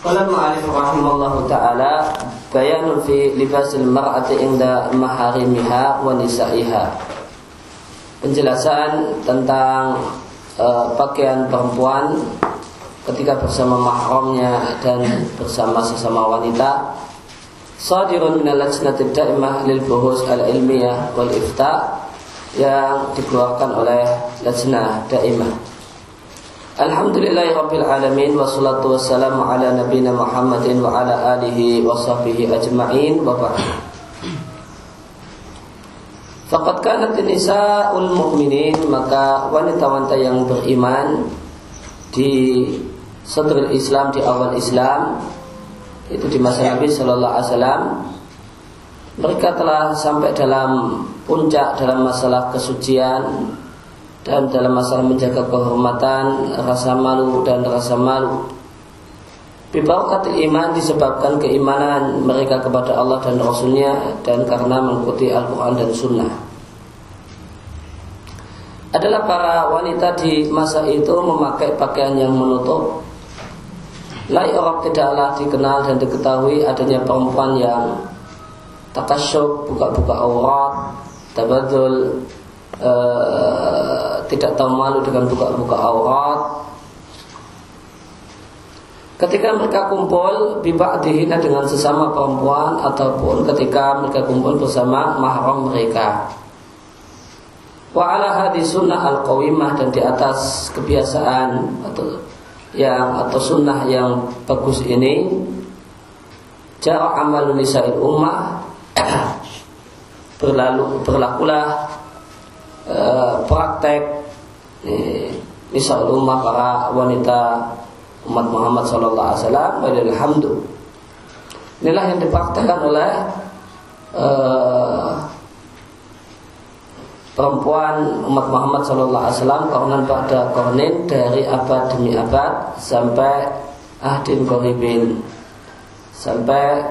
Qala mu'alif rahimahullahu ta'ala Bayanun fi libasil mar'ati inda maharimiha wa Penjelasan tentang uh, pakaian perempuan ketika bersama mahramnya dan bersama sesama wanita Sadirun minal lajnati da'imah lil buhus al-ilmiyah wal ifta yang dikeluarkan oleh lajnah da'imah. Alhamdulillahi Rabbil Alamin Wassalatu wassalamu ala nabina Muhammadin Wa ala alihi wa sahbihi ajma'in. Ba'du Fakat kanat nisa'ul mu'minin Maka wanita-wanita yang beriman Di Sadrul Islam, di awal Islam Itu di masa Nabi Sallallahu Alaihi Wasallam Mereka telah sampai dalam puncak dalam masalah kesucian dan dalam masalah menjaga kehormatan, rasa malu dan rasa malu. kata iman disebabkan keimanan mereka kepada Allah dan Rasulnya dan karena mengikuti Al-Quran dan Sunnah. Adalah para wanita di masa itu memakai pakaian yang menutup. Lai orang tidaklah dikenal dan diketahui adanya perempuan yang takasyuk, buka-buka aurat, tabadul, uh, tidak tahu malu dengan buka-buka aurat. Ketika mereka kumpul dihina dengan sesama perempuan ataupun ketika mereka kumpul bersama mahram mereka. Wa ala hadis sunnah al qawimah dan di atas kebiasaan atau yang atau sunnah yang bagus ini cara amal nisa'il ummah berlalu berlakulah Eh, praktek misal rumah para wanita umat Muhammad Sallallahu Alaihi Wasallam Alhamdu inilah yang dipraktekkan oleh uh, perempuan umat Muhammad Sallallahu Alaihi Wasallam karena pada kornin dari abad demi abad sampai ahdin koribin sampai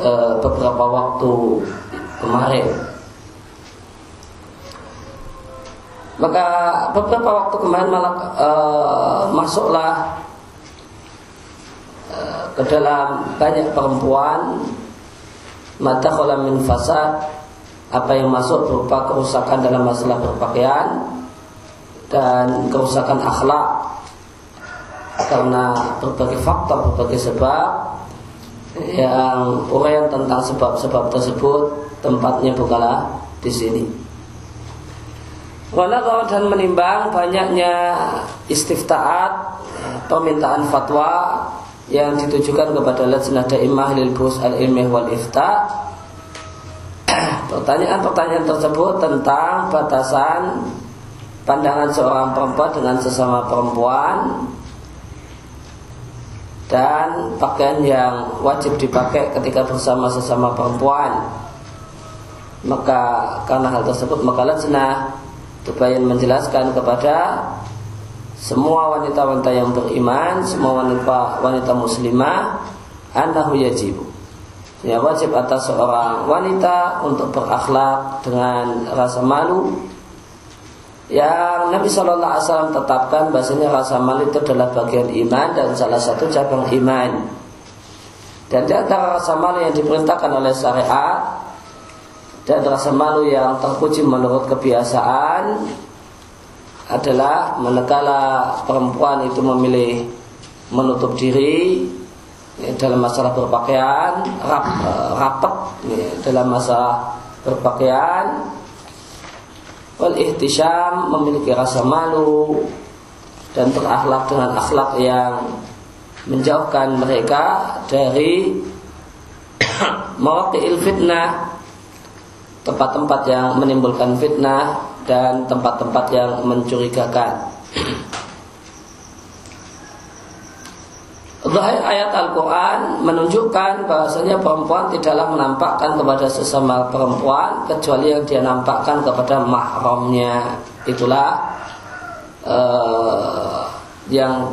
uh, beberapa waktu kemarin Maka beberapa waktu kemarin malah uh, masuklah uh, ke dalam banyak perempuan mata min fasad apa yang masuk berupa kerusakan dalam masalah berpakaian dan kerusakan akhlak karena berbagai faktor, berbagai sebab yang uraian tentang sebab-sebab tersebut tempatnya bukanlah di sini. Walakau dan menimbang banyaknya istiftaat permintaan fatwa yang ditujukan kepada Lajnah Daimah lil Bus al Ilmih wal Ifta. Pertanyaan-pertanyaan tersebut tentang batasan pandangan seorang perempuan dengan sesama perempuan dan pakaian yang wajib dipakai ketika bersama sesama perempuan. Maka karena hal tersebut maka Lajnah Tubayan menjelaskan kepada semua wanita-wanita yang beriman, semua wanita wanita muslimah, annahu yajib. Ya wajib atas seorang wanita untuk berakhlak dengan rasa malu yang Nabi Shallallahu Alaihi Wasallam tetapkan bahasanya rasa malu itu adalah bagian iman dan salah satu cabang iman. Dan di antara rasa malu yang diperintahkan oleh syariat dan rasa malu yang terpuji menurut kebiasaan adalah manakala perempuan itu memilih menutup diri ya, dalam masalah berpakaian rap, rapat ya, dalam masalah berpakaian. Wal ihtisyam memiliki rasa malu dan terakhlak dengan akhlak yang menjauhkan mereka dari mawaqi'il fitnah tempat-tempat yang menimbulkan fitnah dan tempat-tempat yang mencurigakan. Zahir ayat Al-Quran menunjukkan bahasanya perempuan tidaklah menampakkan kepada sesama perempuan kecuali yang dia nampakkan kepada mahramnya. Itulah uh, yang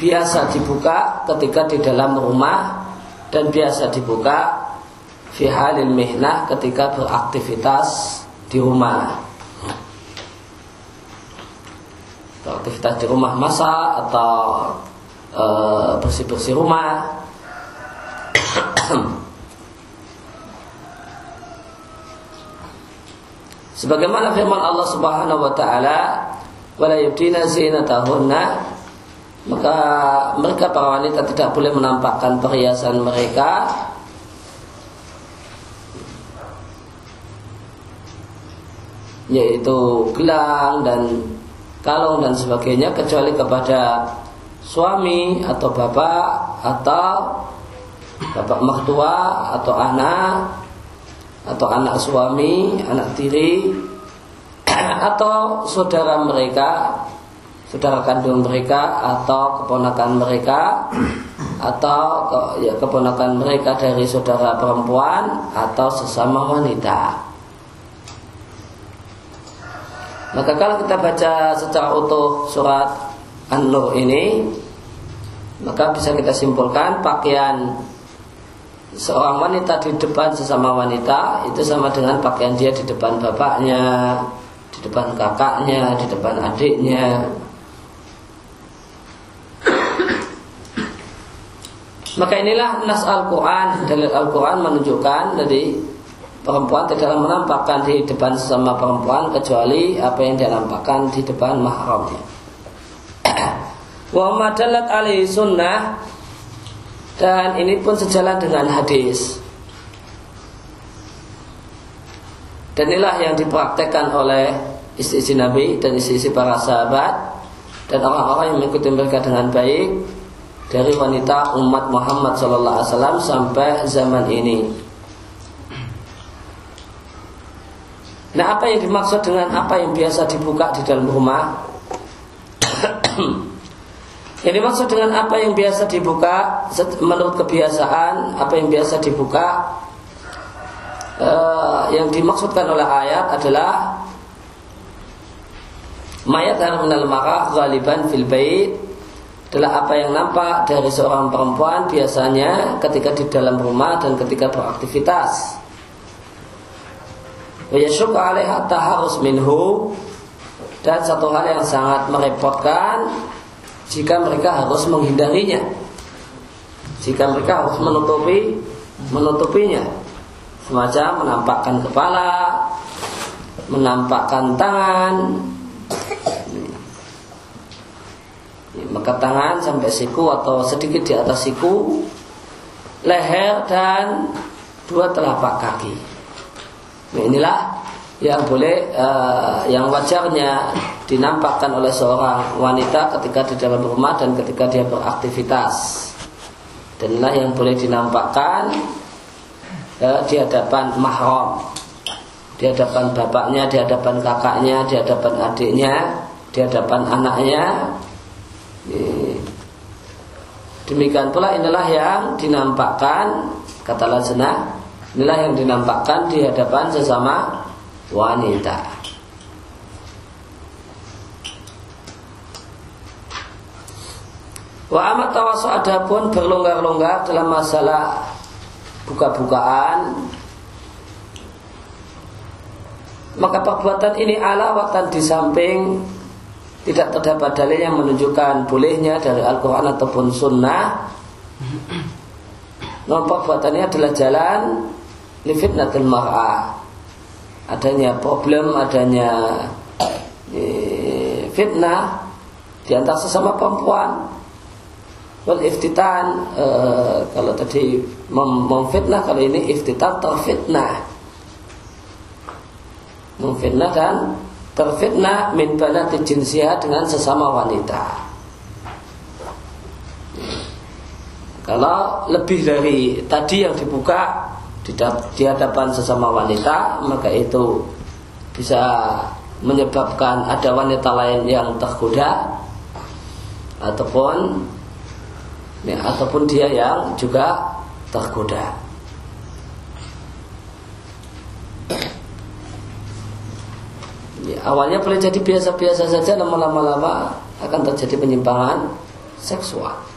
biasa dibuka ketika di dalam rumah dan biasa dibuka fi halil mihnah ketika beraktivitas di rumah. beraktivitas di rumah masa atau eh, bersih-bersih rumah Sebagaimana firman Allah Subhanahu wa taala, "Wala yubdina zinatahunna" maka mereka para wanita tidak boleh menampakkan perhiasan mereka yaitu gelang dan kalung dan sebagainya kecuali kepada suami atau bapak atau bapak mertua atau anak atau anak suami, anak tiri atau saudara mereka, saudara kandung mereka atau keponakan mereka atau ya, keponakan mereka dari saudara perempuan atau sesama wanita. Maka kalau kita baca secara utuh surat An-Nur ini Maka bisa kita simpulkan pakaian seorang wanita di depan sesama wanita itu sama dengan pakaian dia di depan bapaknya, di depan kakaknya, di depan adiknya. Maka inilah nas Al-Quran Dalil Al-Quran menunjukkan Jadi perempuan tidak menampakkan di depan sesama perempuan Kecuali apa yang dia nampakkan di depan mahramnya Wa madalat alaihi sunnah dan ini pun sejalan dengan hadis. Dan inilah yang dipraktekkan oleh istri-istri Nabi dan istri-istri para sahabat dan orang-orang yang mengikuti mereka dengan baik dari wanita umat Muhammad SAW sampai zaman ini. Nah, apa yang dimaksud dengan apa yang biasa dibuka di dalam rumah? Yang dimaksud dengan apa yang biasa dibuka menurut kebiasaan, apa yang biasa dibuka uh, yang dimaksudkan oleh ayat adalah mayat minal marah ghaliban fil bait adalah apa yang nampak dari seorang perempuan biasanya ketika di dalam rumah dan ketika beraktivitas. Wa yashuk alaiha taharus minhu. Dan satu hal yang sangat merepotkan jika mereka harus menghindarinya jika mereka harus menutupi menutupinya. Semacam menampakkan kepala menampakkan tangan. Maka tangan sampai siku atau sedikit di atas siku leher dan dua telapak kaki nah, inilah yang boleh uh, yang wajarnya dinampakkan oleh seorang wanita ketika di dalam rumah dan ketika dia beraktivitas. Dan inilah yang boleh dinampakkan uh, di hadapan mahram, di hadapan bapaknya, di hadapan kakaknya, di hadapan adiknya, di hadapan anaknya. Demikian pula inilah yang dinampakkan kata Lazna, inilah yang dinampakkan di hadapan sesama wanita. Wa amat tawasu adapun berlonggar-longgar dalam masalah buka-bukaan maka perbuatan ini ala waktan di samping tidak terdapat dalil yang menunjukkan bolehnya dari Al-Quran ataupun Sunnah Namun perbuatannya adalah jalan Lifitnatul mar'ah adanya problem, adanya e, fitnah di antara sesama perempuan. Wal iftitan e, kalau tadi mem memfitnah kalau ini iftitan terfitnah. Memfitnah dan terfitnah min banati jinsiah dengan sesama wanita. Kalau lebih dari tadi yang dibuka di hadapan sesama wanita maka itu bisa menyebabkan ada wanita lain yang tergoda ataupun ya, ataupun dia yang juga tergoda. Ya, awalnya boleh jadi biasa-biasa saja, lama-lama akan terjadi penyimpangan seksual.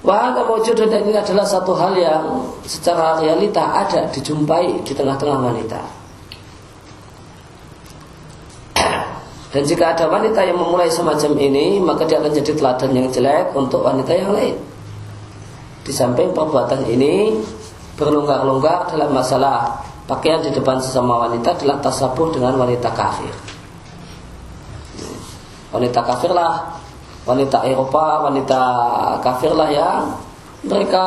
Wahada mewujud dan ini adalah satu hal yang secara realita ada dijumpai di tengah-tengah wanita. Dan jika ada wanita yang memulai semacam ini, maka dia akan jadi teladan yang jelek untuk wanita yang lain. Di samping perbuatan ini berlonggar-longgar dalam masalah pakaian di depan sesama wanita adalah tasabuh dengan wanita kafir. Wanita kafir lah, wanita Eropa, wanita kafir lah yang mereka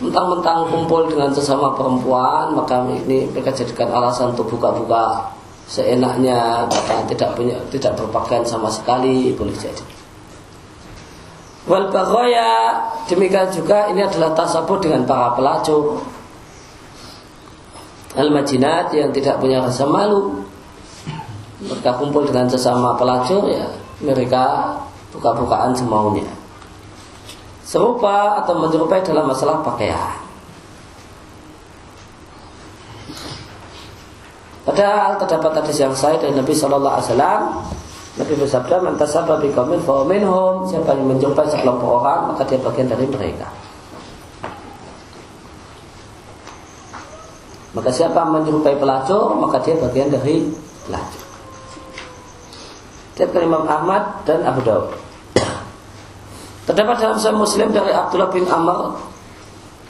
mentang-mentang kumpul dengan sesama perempuan maka ini mereka jadikan alasan untuk buka-buka seenaknya bahkan tidak punya tidak berpakaian sama sekali boleh jadi. Wal bagoya demikian juga ini adalah tasabur dengan para pelacur. Al majinat yang tidak punya rasa malu. Mereka kumpul dengan sesama pelacur ya. Mereka buka-bukaan semaunya serupa atau menyerupai dalam masalah pakaian Padahal terdapat hadis yang sahih dari Nabi Shallallahu Alaihi Wasallam. Nabi bersabda, "Mentasabah bi kaumin minhum." Siapa yang menjumpai sekelompok orang, maka dia bagian dari mereka. Maka siapa menjumpai pelacur, maka dia bagian dari pelacur. Dia Imam Ahmad dan Abu Dawud. Terdapat dalam Sahih Muslim dari Abdullah bin Amr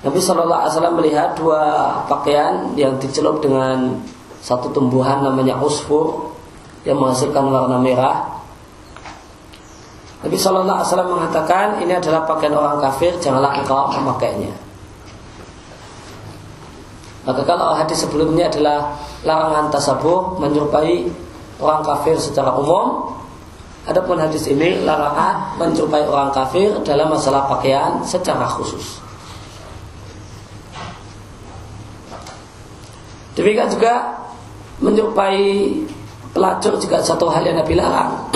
Nabi Wasallam melihat dua pakaian yang dicelup dengan satu tumbuhan namanya usfur yang menghasilkan warna merah. Nabi Shallallahu Alaihi Wasallam mengatakan ini adalah pakaian orang kafir, janganlah engkau memakainya. Maka kalau hadis sebelumnya adalah larangan tasabuh menyerupai orang kafir secara umum, adapun hadis ini larangan menyerupai orang kafir dalam masalah pakaian secara khusus. Demikian juga menyerupai pelacur juga satu hal yang Nabi larang.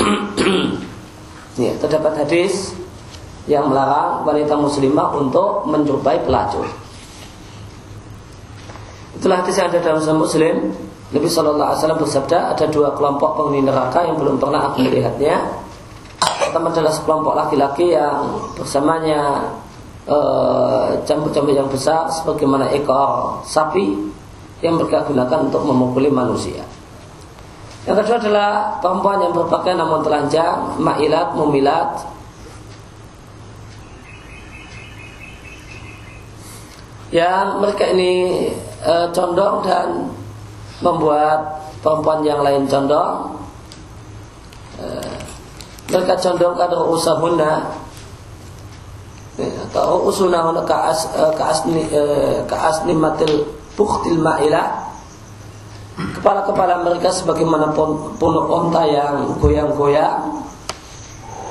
ya, terdapat hadis yang melarang wanita muslimah untuk menyerupai pelacur. Itulah hadis yang ada dalam Muslim. Nabi Shallallahu Alaihi Wasallam bersabda ada dua kelompok penghuni neraka yang belum pernah aku melihatnya. Pertama adalah sekelompok laki-laki yang bersamanya campur-campur uh, yang besar sebagaimana ekor sapi yang mereka gunakan untuk memukuli manusia. Yang kedua adalah perempuan yang berpakaian namun telanjang, ma'ilat, mumilat. Yang mereka ini e, condong dan membuat perempuan yang lain condong. E, mereka condong ke usahuna atau usunahuna ke as, e, ke asni e, ke asnimatil buktil ma'ilah kepala-kepala mereka sebagaimana punuk onta yang goyang-goyang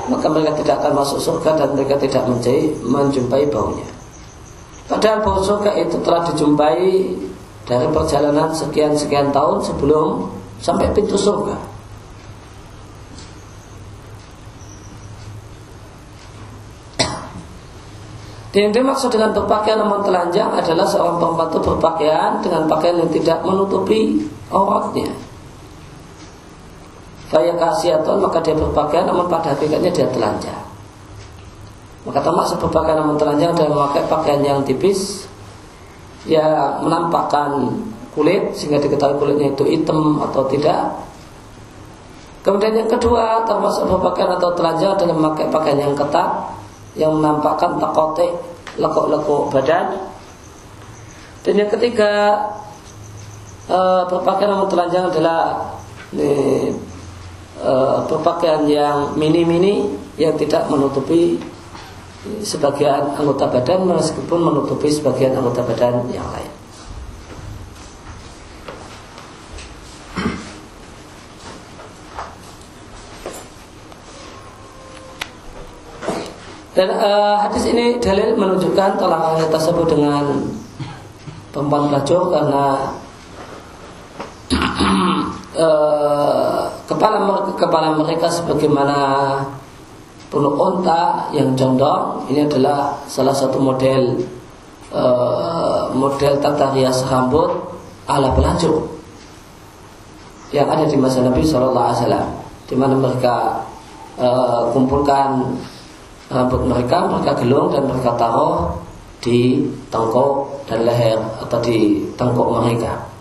maka mereka tidak akan masuk surga dan mereka tidak menjumpai baunya. Padahal bau surga itu telah dijumpai dari perjalanan sekian-sekian tahun sebelum sampai pintu surga Dan yang dimaksud dengan berpakaian namun telanjang adalah seorang perempuan itu berpakaian dengan pakaian yang tidak menutupi auratnya. Faya kasiatun maka dia berpakaian namun pada hakikatnya dia telanjang. Maka termasuk berpakaian namun telanjang adalah memakai pakaian yang tipis ya menampakkan kulit sehingga diketahui kulitnya itu hitam atau tidak. Kemudian yang kedua termasuk berpakaian atau telanjang adalah memakai pakaian yang ketat yang menampakkan takote lekuk-lekuk badan dan yang ketiga e, berpakaian yang telanjang adalah e, e, berpakaian yang mini-mini yang tidak menutupi sebagian anggota badan meskipun menutupi sebagian anggota badan yang lain. Dan uh, hadis ini dalil menunjukkan tolak tersebut dengan perempuan pelacur karena uh, kepala kepala mereka sebagaimana bulu onta yang condong ini adalah salah satu model uh, model tata rias rambut ala pelacur yang ada di masa Nabi Shallallahu Alaihi Wasallam di mana mereka uh, kumpulkan rambut mereka mereka gelung dan mereka taruh di tengkok dan leher atau di tengkok mereka.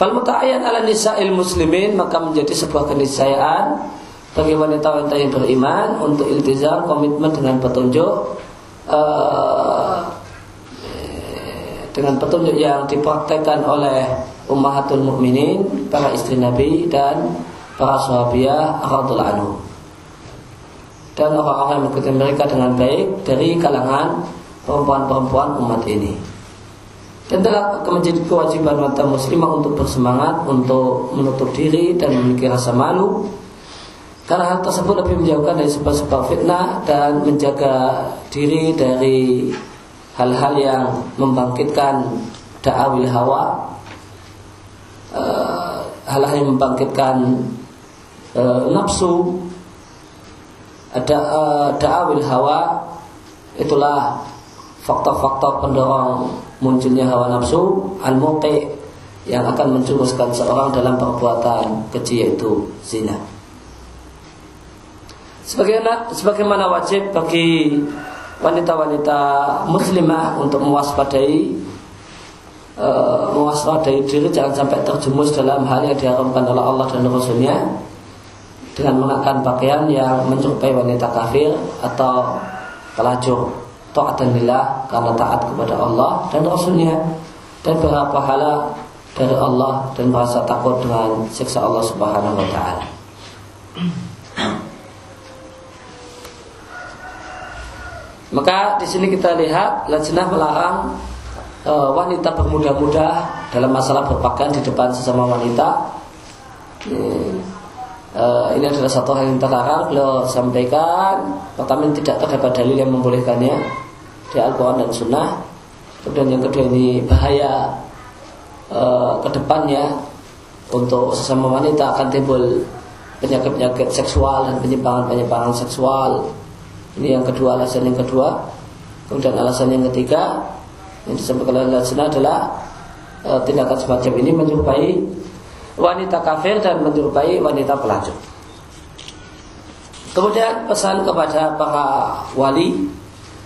Fal muta'ayyan ala nisa'il muslimin maka menjadi sebuah keniscayaan bagi wanita-wanita yang beriman untuk iltizam komitmen dengan petunjuk uh, dengan petunjuk yang dipraktekkan oleh ummahatul mukminin, para istri Nabi dan para sahabiah radhiyallahu anhu. Dan orang-orang yang mengikuti mereka dengan baik dari kalangan perempuan-perempuan umat ini. Dan telah menjadi kewajiban wanita muslimah untuk bersemangat untuk menutup diri dan memiliki rasa malu. Karena hal tersebut lebih menjauhkan dari sebab-sebab fitnah dan menjaga diri dari hal-hal yang membangkitkan da'awil hawa. Uh, hal-hal yang membangkitkan uh, nafsu. Ada uh, da'awil hawa itulah faktor-faktor pendorong munculnya hawa nafsu al yang akan menjuruskan seorang dalam perbuatan keji yaitu zina. Sebagaimana, sebagaimana wajib bagi wanita-wanita muslimah untuk mewaspadai uh, mewaspadai diri jangan sampai terjumus dalam hal yang diharamkan oleh Allah dan Rasulnya dengan mengenakan pakaian yang menyerupai wanita kafir atau pelacur taat lillah karena taat kepada Allah dan Rasulnya dan berapa pahala dari Allah dan merasa takut dengan siksa Allah Subhanahu wa taala. Maka di sini kita lihat lajnah melarang e, wanita bermuda-muda dalam masalah berpakaian di depan sesama wanita. Ini, e, ini adalah satu hal yang terlarang. Beliau sampaikan pertama tidak terdapat dalil yang membolehkannya di Al-Quran dan Sunnah. Kemudian yang kedua ini bahaya e, ke depannya untuk sesama wanita akan timbul penyakit-penyakit seksual dan penyimpangan-penyimpangan seksual ini yang kedua alasan yang kedua. Kemudian alasan yang ketiga yang disampaikan oleh Al adalah e, tindakan semacam ini menyerupai wanita kafir dan menyerupai wanita pelacur. Kemudian pesan kepada para wali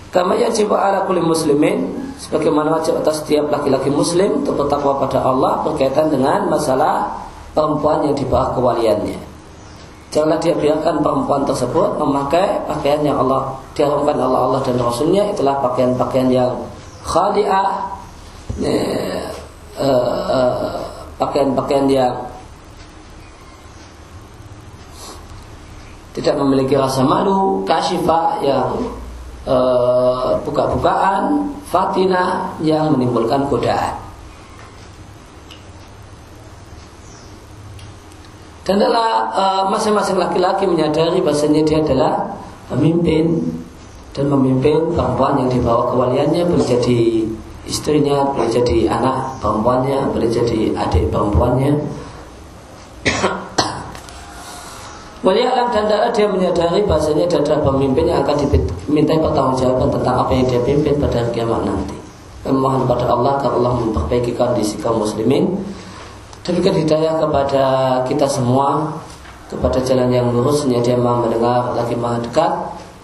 kama yajib ala kulli muslimin sebagaimana wajib atas setiap laki-laki muslim untuk bertakwa pada Allah berkaitan dengan masalah perempuan yang di bawah kewaliannya. Janganlah dia biarkan perempuan tersebut memakai pakaian yang Allah diharamkan Allah Allah dan Rasulnya itulah pakaian-pakaian yang khali'ah eh, eh, pakaian-pakaian yang tidak memiliki rasa malu, kasifah yang uh, buka-bukaan, fatina yang menimbulkan godaan. Dan adalah uh, masing-masing laki-laki menyadari bahasanya dia adalah pemimpin dan memimpin perempuan yang dibawa kewaliannya boleh jadi istrinya, boleh jadi anak perempuannya, boleh jadi adik perempuannya. Walialam dan darah dia menyadari bahasanya dia adalah pemimpin yang akan dimintai pertanggungjawaban tentang apa yang dia pimpin pada hari kiamat nanti. Memohon kepada Allah agar Allah memperbaiki kondisi kaum muslimin Demikian hidayah kepada kita semua kepada jalan yang lurus dia maha mendengar lagi maha dekat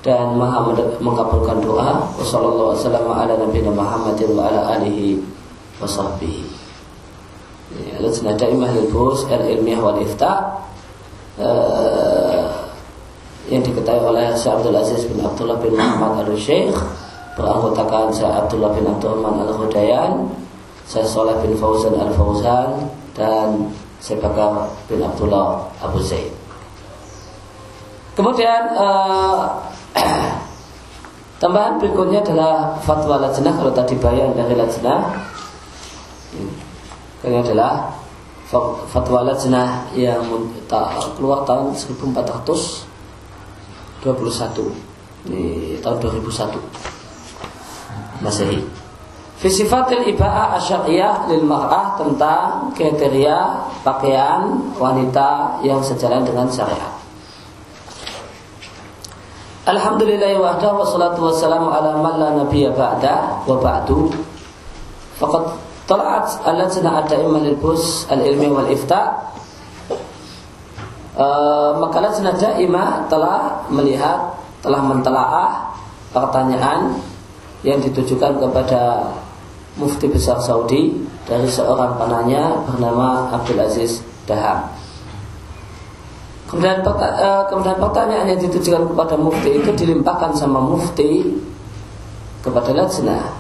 dan maha mengabulkan doa wassalamualaikum warahmatullahi wabarakatuh wa ala alihi ya, uh, yang diketahui oleh Syekh Abdul Aziz bin Abdullah bin Muhammad Al-Syekh beranggotakan Syekh Abdullah bin Abdurrahman Al-Hudayan Syekh Saleh bin Fauzan Al-Fauzan dan Syekh Bakar bin Abdullah Abu Zaid. Kemudian uh, tambahan berikutnya adalah fatwa lajnah kalau tadi bayan dari lajnah ini adalah fatwa lajnah yang keluar tahun 1421 ini tahun 2001 Masehi. Fisifatil iba'ah asyariyah lil mar'ah tentang kriteria pakaian wanita yang sejalan dengan syariat. Alhamdulillah wahda wa salatu wassalamu ala man la nabiyya ba'da wa ba'du. Faqad tala'at al-lajnah ad-daimah lil bus al-ilmi wal ifta. Uh, maka lajnah daimah telah melihat, telah mentelaah pertanyaan yang ditujukan kepada Mufti Besar Saudi dari seorang penanya bernama Abdul Aziz Daham. Kemudian, eh, kemudian pertanyaan yang ditujukan kepada mufti itu dilimpahkan sama mufti kepada lajnah.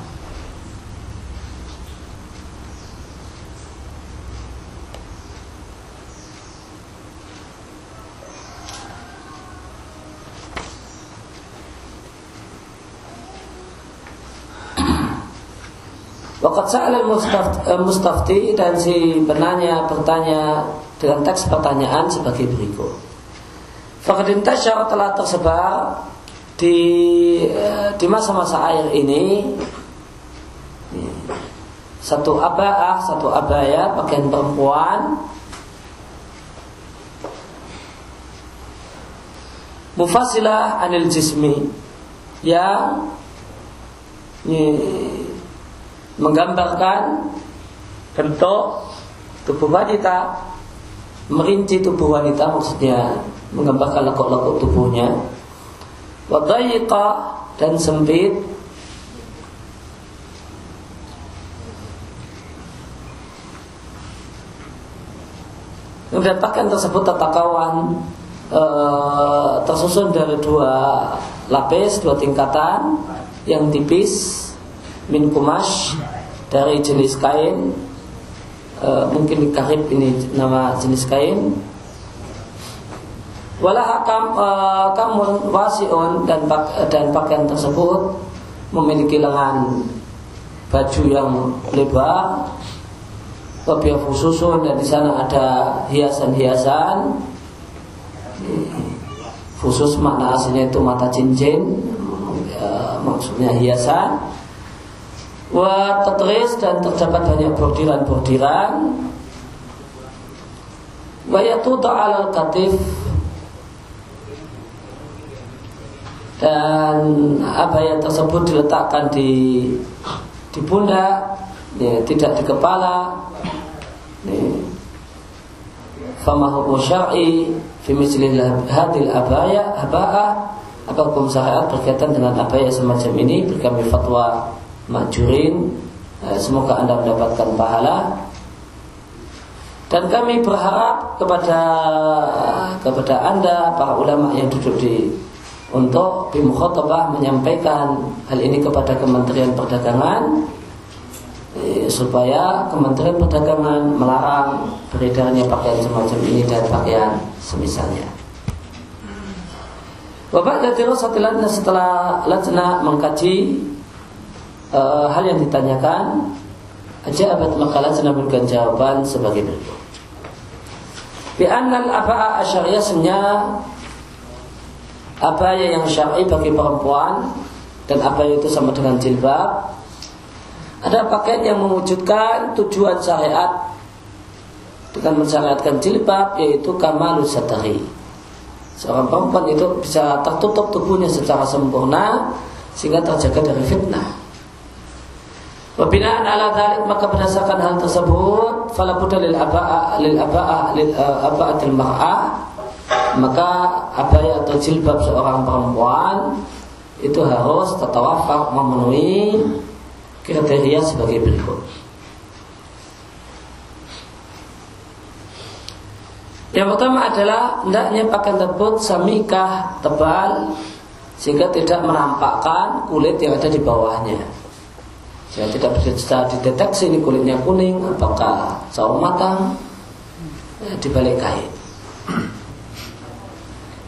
Waqat sa'al mustafti dan si penanya bertanya dengan teks pertanyaan sebagai berikut. Fakadin tasyar telah tersebar di eh, di masa-masa air ini. Satu abah, satu abaya pakaian perempuan. Mufasilah anil jismi yang menggambarkan bentuk tubuh wanita merinci tubuh wanita maksudnya menggambarkan lekuk-lekuk tubuhnya. Wadayiqa dan sempit. Pakaian tersebut tata kawan e, tersusun dari dua lapis, dua tingkatan yang tipis min kumash dari jenis kain e, mungkin karib ini nama jenis kain. Wala kam e, kamun wasiun dan dan pakaian tersebut memiliki lengan baju yang lebar lebih khususun dan di sana ada hiasan-hiasan. Khusus makna aslinya itu mata cincin e, maksudnya hiasan wa tatris dan terdapat banyak bordiran-bordiran wa yatuda alal katif. Dan apa yang tersebut diletakkan di di pundak ya, tidak di kepala. Ya. fama hukum syar'i fi hadil abaya aba'ah apa hukum syariat berkaitan dengan abaya semacam ini berkami fatwa majurin eh, semoga anda mendapatkan pahala dan kami berharap kepada kepada anda para ulama yang duduk di untuk bimukhotabah menyampaikan hal ini kepada Kementerian Perdagangan eh, supaya Kementerian Perdagangan melarang beredarnya pakaian semacam ini dan pakaian semisalnya. Bapak dan setelah lajna mengkaji uh, hal yang ditanyakan aja abad makalah saya memberikan jawaban sebagai berikut. Bi annal aba'a asyariyasnya abaya yang syar'i bagi perempuan dan apa itu sama dengan jilbab ada paket yang mewujudkan tujuan syariat dengan mensyariatkan jilbab yaitu kamalus satari seorang perempuan itu bisa tertutup tubuhnya secara sempurna sehingga terjaga dari fitnah Wabinaan ala dhalik maka berdasarkan hal tersebut fala budda lil aba'a lil aba'a lil uh, aba'atil mar'ah maka abaya atau jilbab seorang perempuan itu harus tertawafak memenuhi kriteria sebagai berikut. Yang pertama adalah hendaknya pakaian tersebut samikah tebal sehingga tidak menampakkan kulit yang ada di bawahnya. Saya tidak bisa dideteksi ini kulitnya kuning apakah sawo matang ya, di balik kain.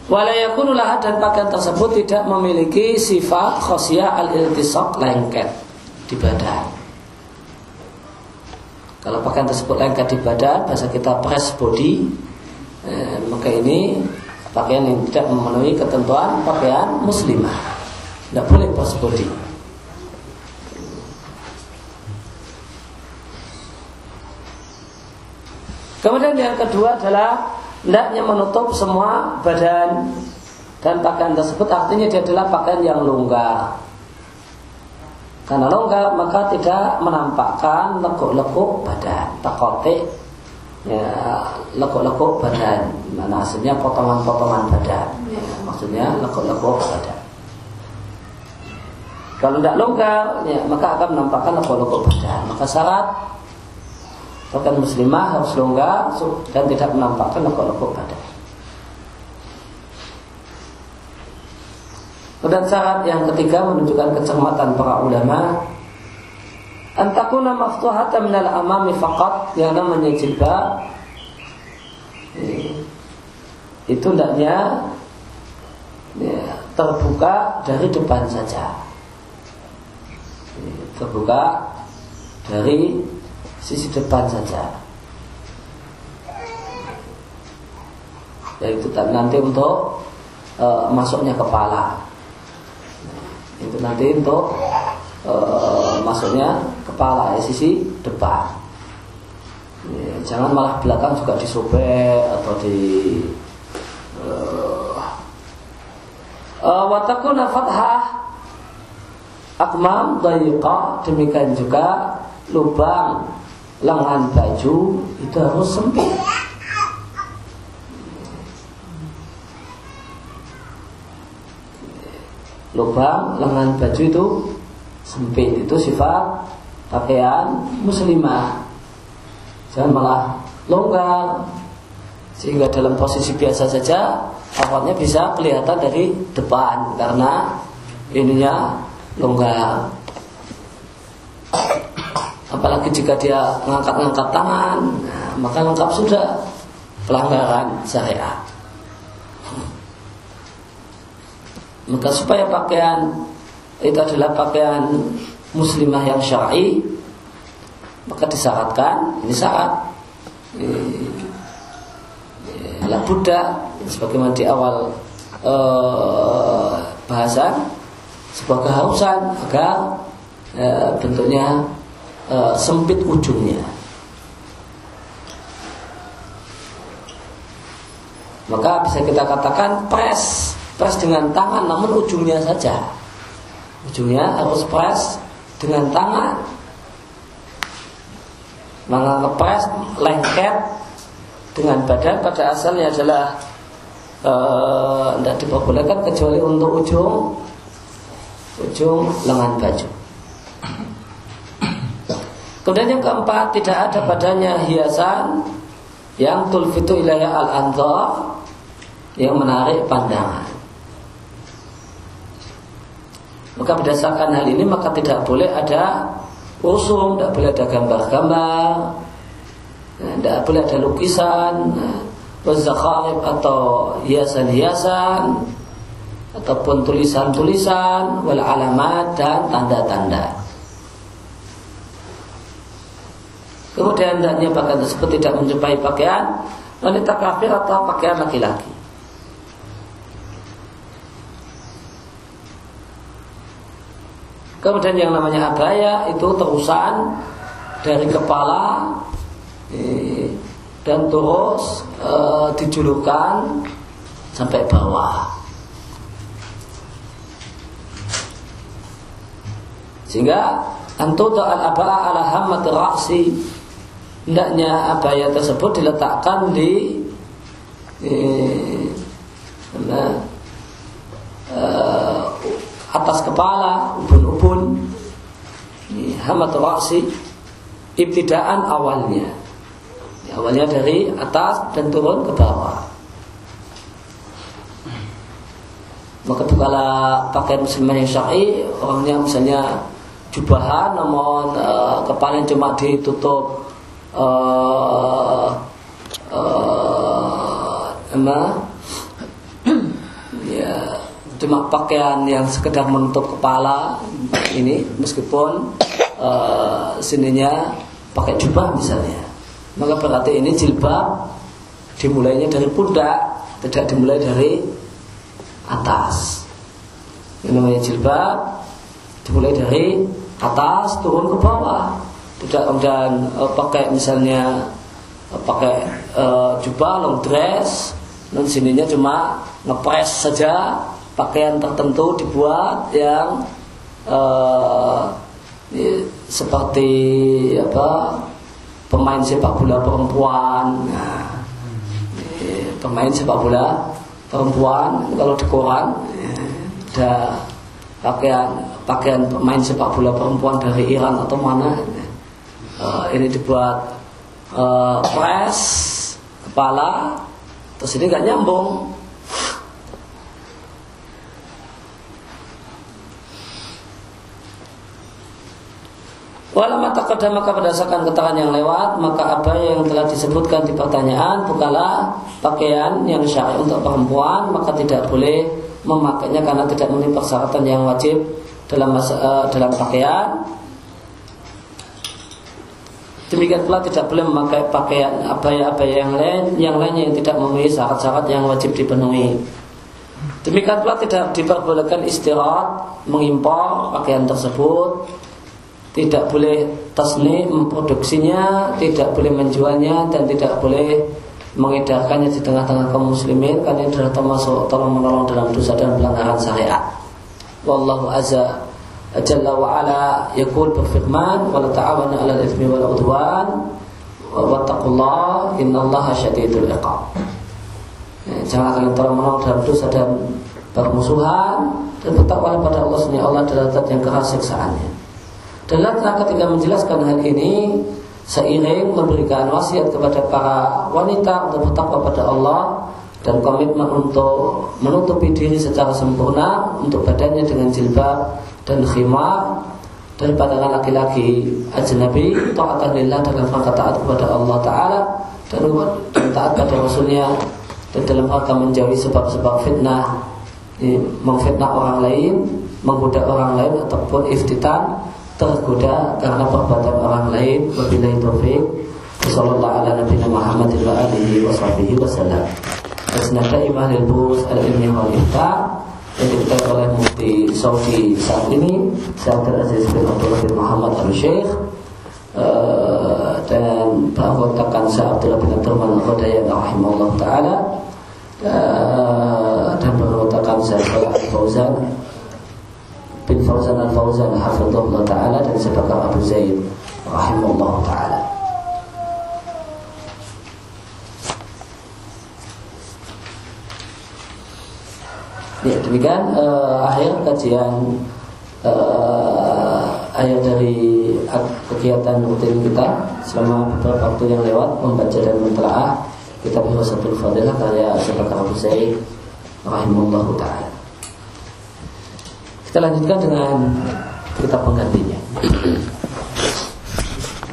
Walayakunulah dan pakaian tersebut tidak memiliki sifat khosyah al-iltisaq lengket di badan. Kalau pakaian tersebut lengket di badan, bahasa kita press body, eh, maka ini pakaian yang tidak memenuhi ketentuan pakaian muslimah. Tidak boleh press body. Kemudian yang kedua adalah hendaknya menutup semua badan dan pakaian tersebut artinya dia adalah pakaian yang longgar. Karena longgar maka tidak menampakkan lekuk-lekuk badan, takotik ya lekuk-lekuk badan. Mana aslinya potongan-potongan badan. Ya, maksudnya lekuk-lekuk badan. Kalau tidak longgar, ya, maka akan menampakkan lekuk-lekuk badan. Maka syarat Bahkan muslimah harus longgar dan tidak menampakkan lekuk-lekuk badan. Dan syarat yang ketiga menunjukkan kecermatan para ulama Antakuna maftuhatan minal amami faqat Yang namanya jilbab Itu hendaknya ya, terbuka dari depan saja Terbuka dari sisi depan saja. Yaitu nanti untuk e, masuknya kepala. Itu nanti untuk e, masuknya kepala ya sisi depan. Ya, jangan malah belakang juga disobek atau di uh, uh, watakuna fathah akmam dayiqah demikian juga lubang lengan baju itu harus sempit. Lubang lengan baju itu sempit. Itu sifat pakaian muslimah. Jangan malah longgar. Sehingga dalam posisi biasa saja awalnya bisa kelihatan dari depan. Karena ininya longgar apalagi jika dia mengangkat-ngangkat tangan maka lengkap sudah pelanggaran syariat. Maka supaya pakaian itu adalah pakaian muslimah yang syar'i maka disyaratkan ini syarat. La buddha sebagaimana di awal eh, bahasan sebuah keharusan agar eh, bentuknya eh, sempit ujungnya. Maka bisa kita katakan press press dengan tangan namun ujungnya saja. Ujungnya harus press dengan tangan. Maka ngepres lengket dengan badan pada asalnya adalah tidak eh, e, diperbolehkan kecuali untuk ujung ujung lengan baju. Kemudian yang keempat tidak ada padanya hiasan yang tulfitu ilayah al anzar yang menarik pandangan. Maka berdasarkan hal ini maka tidak boleh ada usum, tidak boleh ada gambar-gambar, ya, tidak boleh ada lukisan, wazakharib atau hiasan-hiasan ataupun tulisan-tulisan wal alamat dan tanda-tanda. Kemudian hendaknya pakaian tersebut tidak menjumpai pakaian wanita kafir atau pakaian laki-laki. Kemudian yang namanya abaya itu terusan dari kepala eh, dan terus eh, dijulurkan sampai bawah. Sehingga antuta al abaa ala hammat ra'si hendaknya abaya tersebut diletakkan di eh, nah, atas kepala, ubun-ubun, hamat rasi, ibtidaan awalnya. Awalnya dari atas dan turun ke bawah. Maka kala pakai muslimah yang syar'i, orangnya misalnya jubahan namun uh, kepala cuma ditutup uh, uh, ya cuma pakaian yang sekedar menutup kepala ini meskipun uh, sininya pakai jubah misalnya. Maka berarti ini jilbab dimulainya dari pundak tidak dimulai dari atas. Ini namanya jilbab dimulai dari atas turun ke bawah tidak kemudian uh, pakai misalnya uh, pakai uh, jubah long dress dan sininya cuma ngepres saja pakaian tertentu dibuat yang uh, seperti apa pemain sepak bola perempuan. Nah, pemain sepak bola perempuan kalau di koran ada pakaian pakaian pemain sepak bola perempuan dari Iran atau mana ini dibuat uh, press kepala terus ini nggak nyambung Walama taqaddama maka berdasarkan keterangan yang lewat maka apa yang telah disebutkan di pertanyaan bukanlah pakaian yang syar'i untuk perempuan maka tidak boleh memakainya karena tidak memenuhi persyaratan yang wajib dalam uh, dalam pakaian. Demikian pula tidak boleh memakai pakaian abaya-abaya yang lain yang lainnya yang tidak memenuhi syarat-syarat yang wajib dipenuhi. Demikian pula tidak diperbolehkan istirahat mengimpor pakaian tersebut tidak boleh tasni memproduksinya, tidak boleh menjualnya dan tidak boleh mengedarkannya di tengah-tengah kaum muslimin karena adalah termasuk tolong menolong dalam dosa dan pelanggaran syariat. Wallahu azza jalla wa ala yaqul berfirman wala 'alal itsmi wal 'udwan wattaqullaha innallaha syadidul iqab. Ya, jangan kalian tolong menolong dalam dosa dan permusuhan dan bertakwalah pada Allah Subhanahu Allah adalah yang keras siksaannya. Dan Latna ketika menjelaskan hal ini seiring memberikan wasiat kepada para wanita untuk bertakwa pada Allah dan komitmen untuk menutupi diri secara sempurna untuk badannya dengan jilbab dan khimar dan pandangan laki-laki ajnabi taatan lillah dalam rangka taat kepada Allah Ta'ala dan, taat pada Rasulnya dan dalam rangka menjauhi sebab-sebab fitnah memfitnah orang lain menggoda orang lain ataupun iftitan tergoda karena perbuatan orang lain. Wabillahi taufik sallallahu ala nabiyina Muhammad wa alihi wa sahbihi wasallam Al-Bus Al-Ilmi wal diketahui oleh Mufti Saudi saat ini Syekh Aziz bin Abdullah bin Muhammad Al-Syekh uh, dan beranggotakan Syekh Abdullah bin Abdurrahman Al-Qadayat rahimahullah taala uh, dan beranggotakan Syekh Al-Fauzan bin Fauzan al-Fauzan hafizahullah taala dan sebagainya Abu Zaid rahimahullah taala. Ya, demikian uh, akhir kajian uh, ayat dari kegiatan rutin kita selama beberapa waktu yang lewat membaca dan mentelaah kitab Hilasatul Fadilah karya Syekh Abu Zaid rahimahullah taala. Kita lanjutkan dengan kitab penggantinya.